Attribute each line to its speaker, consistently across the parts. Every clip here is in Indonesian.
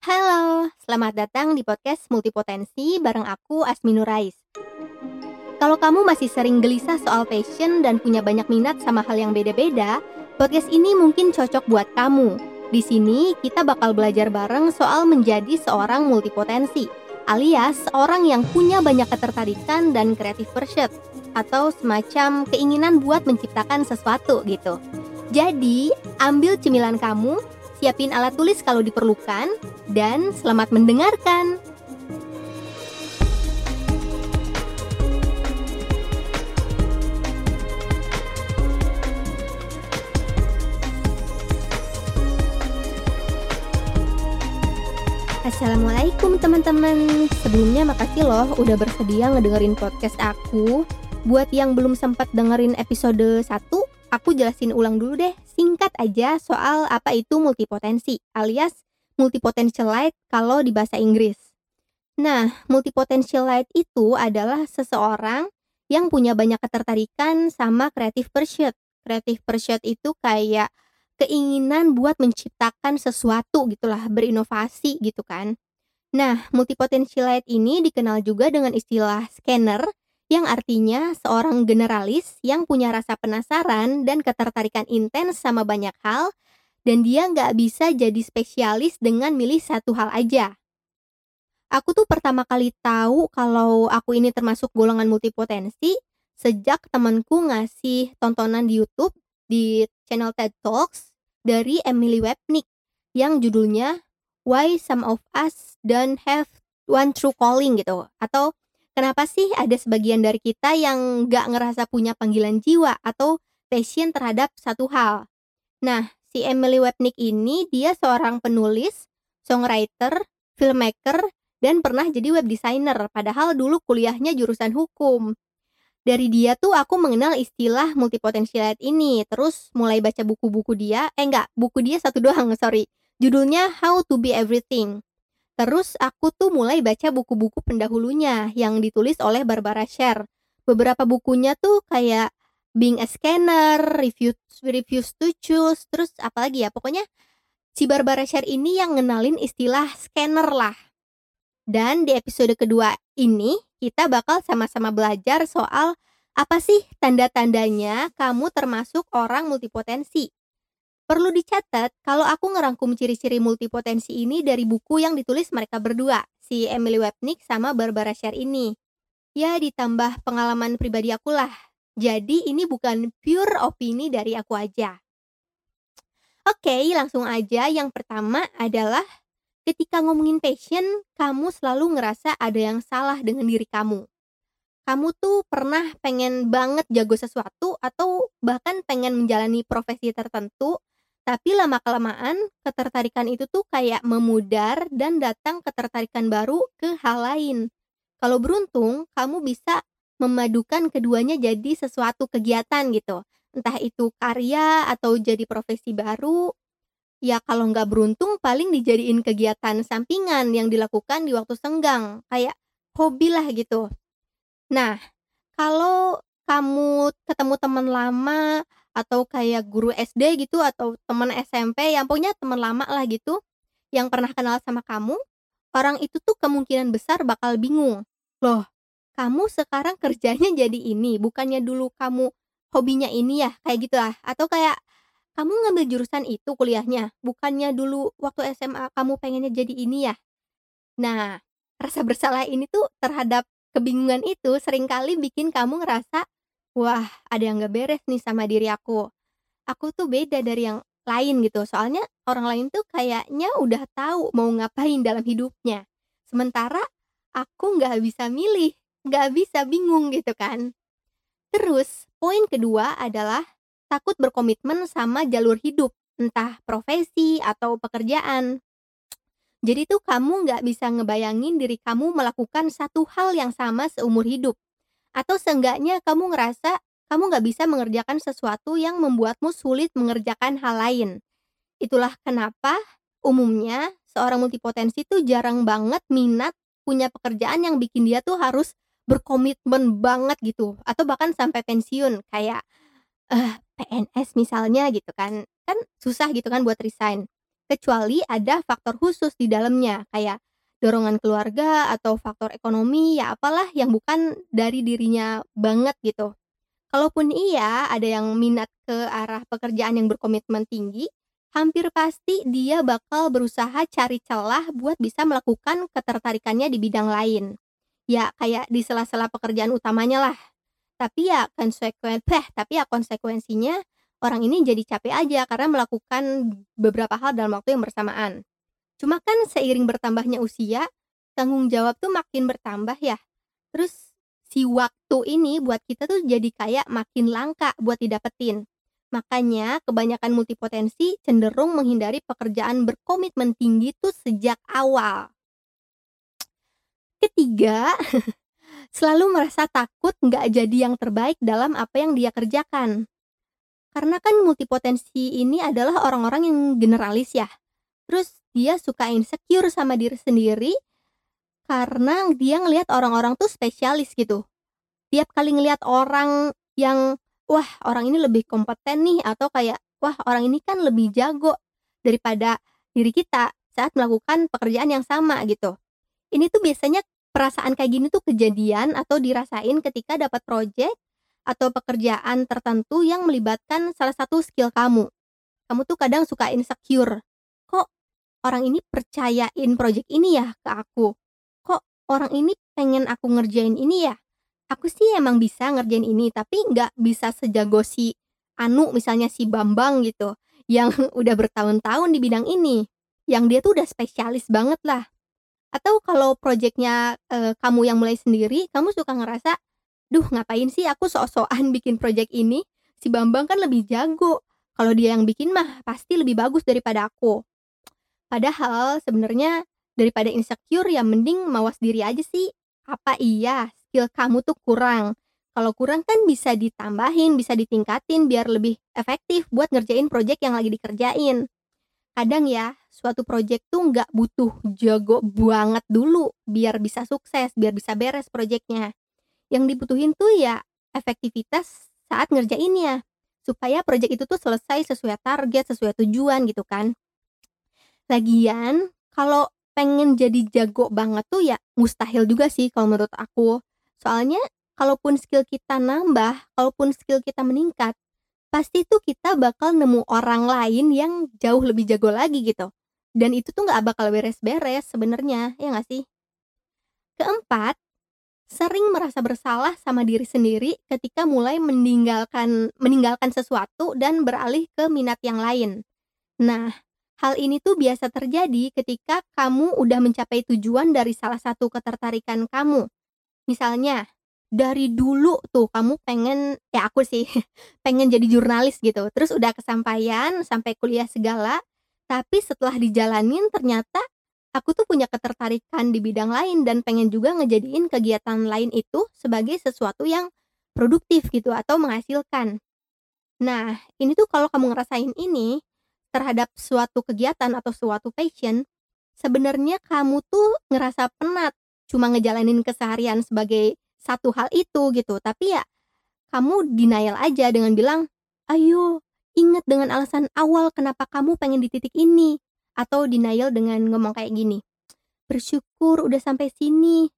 Speaker 1: Halo, selamat datang di podcast Multipotensi bareng aku Asmi Nurais. Kalau kamu masih sering gelisah soal passion dan punya banyak minat sama hal yang beda-beda, podcast ini mungkin cocok buat kamu. Di sini kita bakal belajar bareng soal menjadi seorang multipotensi, alias orang yang punya banyak ketertarikan dan creative pursuit atau semacam keinginan buat menciptakan sesuatu gitu. Jadi, ambil cemilan kamu, siapin alat tulis kalau diperlukan, dan selamat mendengarkan. Assalamualaikum teman-teman. Sebelumnya makasih loh udah bersedia ngedengerin podcast aku. Buat yang belum sempat dengerin episode 1 Aku jelasin ulang dulu deh, singkat aja soal apa itu multipotensi, alias multipotentialite kalau di bahasa Inggris. Nah, multipotentialite itu adalah seseorang yang punya banyak ketertarikan sama creative pursuit. Creative pursuit itu kayak keinginan buat menciptakan sesuatu gitulah, berinovasi gitu kan. Nah, multipotentialite ini dikenal juga dengan istilah scanner yang artinya seorang generalis yang punya rasa penasaran dan ketertarikan intens sama banyak hal, dan dia nggak bisa jadi spesialis dengan milih satu hal aja. Aku tuh pertama kali tahu kalau aku ini termasuk golongan multipotensi sejak temanku ngasih tontonan di YouTube di channel TED Talks dari Emily Wapnick yang judulnya Why Some of Us Don't Have One True Calling gitu atau Kenapa sih ada sebagian dari kita yang gak ngerasa punya panggilan jiwa atau passion terhadap satu hal? Nah, si Emily Wapnick ini dia seorang penulis, songwriter, filmmaker, dan pernah jadi web designer padahal dulu kuliahnya jurusan hukum. Dari dia tuh aku mengenal istilah multipotentialite ini, terus mulai baca buku-buku dia, eh enggak, buku dia satu doang, sorry. Judulnya How to Be Everything. Terus aku tuh mulai baca buku-buku pendahulunya yang ditulis oleh Barbara Sher. Beberapa bukunya tuh kayak Being a Scanner, Review Reviews to Choose, terus apalagi ya, pokoknya si Barbara Sher ini yang ngenalin istilah scanner lah. Dan di episode kedua ini kita bakal sama-sama belajar soal apa sih tanda-tandanya kamu termasuk orang multipotensi. Perlu dicatat, kalau aku ngerangkum ciri-ciri multipotensi ini dari buku yang ditulis mereka berdua, si Emily Wapnick sama Barbara Sher ini. Ya, ditambah pengalaman pribadi aku lah. Jadi ini bukan pure opini dari aku aja. Oke, langsung aja. Yang pertama adalah ketika ngomongin passion, kamu selalu ngerasa ada yang salah dengan diri kamu. Kamu tuh pernah pengen banget jago sesuatu atau bahkan pengen menjalani profesi tertentu tapi lama-kelamaan ketertarikan itu tuh kayak memudar dan datang ketertarikan baru ke hal lain. Kalau beruntung, kamu bisa memadukan keduanya jadi sesuatu kegiatan gitu. Entah itu karya atau jadi profesi baru. Ya kalau nggak beruntung paling dijadiin kegiatan sampingan yang dilakukan di waktu senggang. Kayak hobi lah gitu. Nah, kalau kamu ketemu teman lama atau kayak guru SD gitu atau teman SMP yang pokoknya teman lama lah gitu yang pernah kenal sama kamu, orang itu tuh kemungkinan besar bakal bingung. Loh, kamu sekarang kerjanya jadi ini, bukannya dulu kamu hobinya ini ya, kayak gitu lah. Atau kayak kamu ngambil jurusan itu kuliahnya, bukannya dulu waktu SMA kamu pengennya jadi ini ya. Nah, rasa bersalah ini tuh terhadap kebingungan itu sering kali bikin kamu ngerasa Wah, ada yang gak beres nih sama diri aku. Aku tuh beda dari yang lain gitu, soalnya orang lain tuh kayaknya udah tahu mau ngapain dalam hidupnya. Sementara aku nggak bisa milih, nggak bisa bingung gitu kan. Terus, poin kedua adalah takut berkomitmen sama jalur hidup, entah profesi atau pekerjaan. Jadi tuh kamu nggak bisa ngebayangin diri kamu melakukan satu hal yang sama seumur hidup. Atau seenggaknya kamu ngerasa kamu nggak bisa mengerjakan sesuatu yang membuatmu sulit mengerjakan hal lain. Itulah kenapa umumnya seorang multipotensi tuh jarang banget minat punya pekerjaan yang bikin dia tuh harus berkomitmen banget gitu atau bahkan sampai pensiun kayak eh, PNS misalnya gitu kan kan susah gitu kan buat resign kecuali ada faktor khusus di dalamnya, kayak dorongan keluarga atau faktor ekonomi, ya apalah yang bukan dari dirinya banget gitu. Kalaupun iya ada yang minat ke arah pekerjaan yang berkomitmen tinggi, hampir pasti dia bakal berusaha cari celah buat bisa melakukan ketertarikannya di bidang lain. Ya kayak di sela-sela pekerjaan utamanya lah. Tapi ya konsekuen eh, tapi ya konsekuensinya orang ini jadi capek aja karena melakukan beberapa hal dalam waktu yang bersamaan. Cuma kan seiring bertambahnya usia, tanggung jawab tuh makin bertambah ya. Terus si waktu ini buat kita tuh jadi kayak makin langka buat didapetin. Makanya kebanyakan multipotensi cenderung menghindari pekerjaan berkomitmen tinggi tuh sejak awal. Ketiga, selalu merasa takut nggak jadi yang terbaik dalam apa yang dia kerjakan. Karena kan multipotensi ini adalah orang-orang yang generalis ya. Terus dia suka insecure sama diri sendiri karena dia ngelihat orang-orang tuh spesialis gitu. Tiap kali ngelihat orang yang wah orang ini lebih kompeten nih atau kayak wah orang ini kan lebih jago daripada diri kita saat melakukan pekerjaan yang sama gitu. Ini tuh biasanya perasaan kayak gini tuh kejadian atau dirasain ketika dapat project atau pekerjaan tertentu yang melibatkan salah satu skill kamu. Kamu tuh kadang suka insecure. Kok orang ini percayain project ini ya ke aku? orang ini pengen aku ngerjain ini ya aku sih emang bisa ngerjain ini tapi nggak bisa sejago si Anu misalnya si Bambang gitu yang udah bertahun-tahun di bidang ini yang dia tuh udah spesialis banget lah atau kalau projectnya e, kamu yang mulai sendiri kamu suka ngerasa duh ngapain sih aku sok-sokan bikin project ini? Si Bambang kan lebih jago. Kalau dia yang bikin mah pasti lebih bagus daripada aku. Padahal sebenarnya daripada insecure ya mending mawas diri aja sih. Apa iya? Skill kamu tuh kurang. Kalau kurang kan bisa ditambahin bisa ditingkatin biar lebih efektif buat ngerjain project yang lagi dikerjain. Kadang ya suatu project tuh nggak butuh jago banget dulu biar bisa sukses biar bisa beres projectnya yang dibutuhin tuh ya efektivitas saat ngerjainnya supaya project itu tuh selesai sesuai target sesuai tujuan gitu kan lagian kalau pengen jadi jago banget tuh ya mustahil juga sih kalau menurut aku. Soalnya kalaupun skill kita nambah, kalaupun skill kita meningkat, pasti tuh kita bakal nemu orang lain yang jauh lebih jago lagi gitu. Dan itu tuh nggak bakal beres-beres sebenarnya, ya nggak sih? Keempat, sering merasa bersalah sama diri sendiri ketika mulai meninggalkan meninggalkan sesuatu dan beralih ke minat yang lain. Nah, Hal ini tuh biasa terjadi ketika kamu udah mencapai tujuan dari salah satu ketertarikan kamu. Misalnya, dari dulu tuh kamu pengen, ya aku sih, pengen jadi jurnalis gitu. Terus udah kesampaian sampai kuliah segala, tapi setelah dijalanin ternyata aku tuh punya ketertarikan di bidang lain dan pengen juga ngejadiin kegiatan lain itu sebagai sesuatu yang produktif gitu atau menghasilkan. Nah, ini tuh kalau kamu ngerasain ini, terhadap suatu kegiatan atau suatu passion, sebenarnya kamu tuh ngerasa penat cuma ngejalanin keseharian sebagai satu hal itu gitu. Tapi ya kamu denial aja dengan bilang, "Ayo, ingat dengan alasan awal kenapa kamu pengen di titik ini." Atau denial dengan ngomong kayak gini, "Bersyukur udah sampai sini.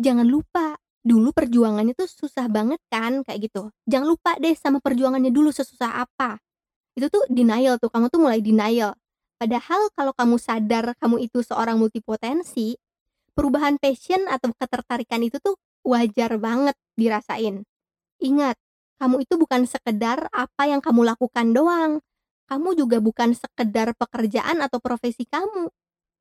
Speaker 1: Jangan lupa, dulu perjuangannya tuh susah banget kan?" kayak gitu. "Jangan lupa deh sama perjuangannya dulu sesusah apa." itu tuh denial tuh, kamu tuh mulai denial. Padahal kalau kamu sadar kamu itu seorang multipotensi, perubahan passion atau ketertarikan itu tuh wajar banget dirasain. Ingat, kamu itu bukan sekedar apa yang kamu lakukan doang. Kamu juga bukan sekedar pekerjaan atau profesi kamu.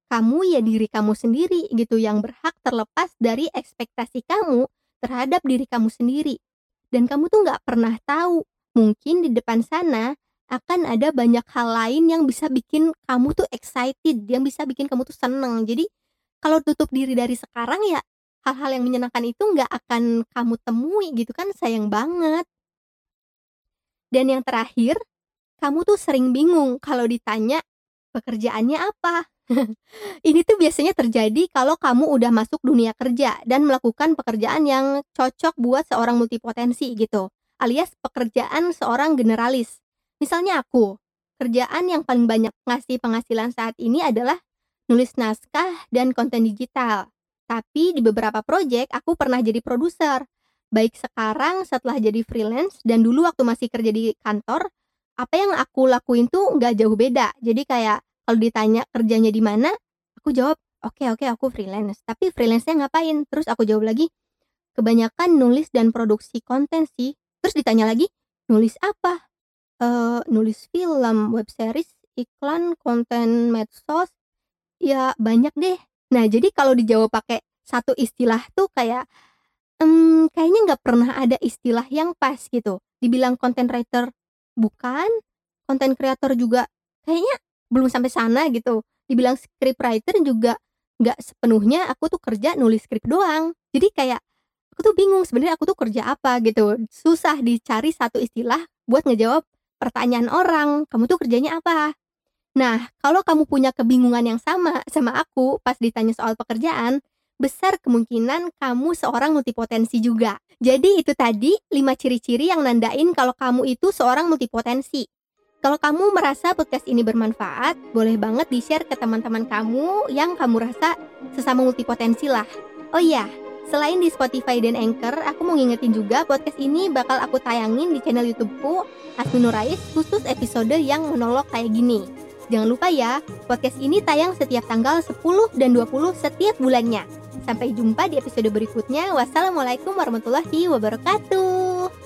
Speaker 1: Kamu ya diri kamu sendiri gitu yang berhak terlepas dari ekspektasi kamu terhadap diri kamu sendiri. Dan kamu tuh nggak pernah tahu, mungkin di depan sana akan ada banyak hal lain yang bisa bikin kamu tuh excited, yang bisa bikin kamu tuh seneng. Jadi kalau tutup diri dari sekarang ya hal-hal yang menyenangkan itu nggak akan kamu temui gitu kan sayang banget. Dan yang terakhir, kamu tuh sering bingung kalau ditanya pekerjaannya apa. Ini tuh biasanya terjadi kalau kamu udah masuk dunia kerja dan melakukan pekerjaan yang cocok buat seorang multipotensi gitu, alias pekerjaan seorang generalis. Misalnya aku, kerjaan yang paling banyak ngasih penghasilan saat ini adalah nulis naskah dan konten digital. Tapi di beberapa proyek aku pernah jadi produser. Baik sekarang setelah jadi freelance dan dulu waktu masih kerja di kantor, apa yang aku lakuin tuh nggak jauh beda. Jadi kayak kalau ditanya kerjanya di mana, aku jawab, oke okay, oke okay, aku freelance. Tapi freelance-nya ngapain? Terus aku jawab lagi, kebanyakan nulis dan produksi konten sih. Terus ditanya lagi, nulis apa? uh, nulis film, web series, iklan, konten medsos, ya banyak deh. Nah, jadi kalau dijawab pakai satu istilah tuh kayak, um, kayaknya nggak pernah ada istilah yang pas gitu. Dibilang content writer bukan, content creator juga kayaknya belum sampai sana gitu. Dibilang script writer juga nggak sepenuhnya aku tuh kerja nulis script doang. Jadi kayak aku tuh bingung sebenarnya aku tuh kerja apa gitu. Susah dicari satu istilah buat ngejawab pertanyaan orang, kamu tuh kerjanya apa? Nah, kalau kamu punya kebingungan yang sama sama aku pas ditanya soal pekerjaan, besar kemungkinan kamu seorang multipotensi juga. Jadi itu tadi 5 ciri-ciri yang nandain kalau kamu itu seorang multipotensi. Kalau kamu merasa podcast ini bermanfaat, boleh banget di-share ke teman-teman kamu yang kamu rasa sesama multipotensi lah. Oh iya, Selain di Spotify dan Anchor, aku mau ngingetin juga podcast ini bakal aku tayangin di channel YouTubeku Hasmi Nurais khusus episode yang monolog kayak gini. Jangan lupa ya, podcast ini tayang setiap tanggal 10 dan 20 setiap bulannya. Sampai jumpa di episode berikutnya. Wassalamualaikum warahmatullahi wabarakatuh.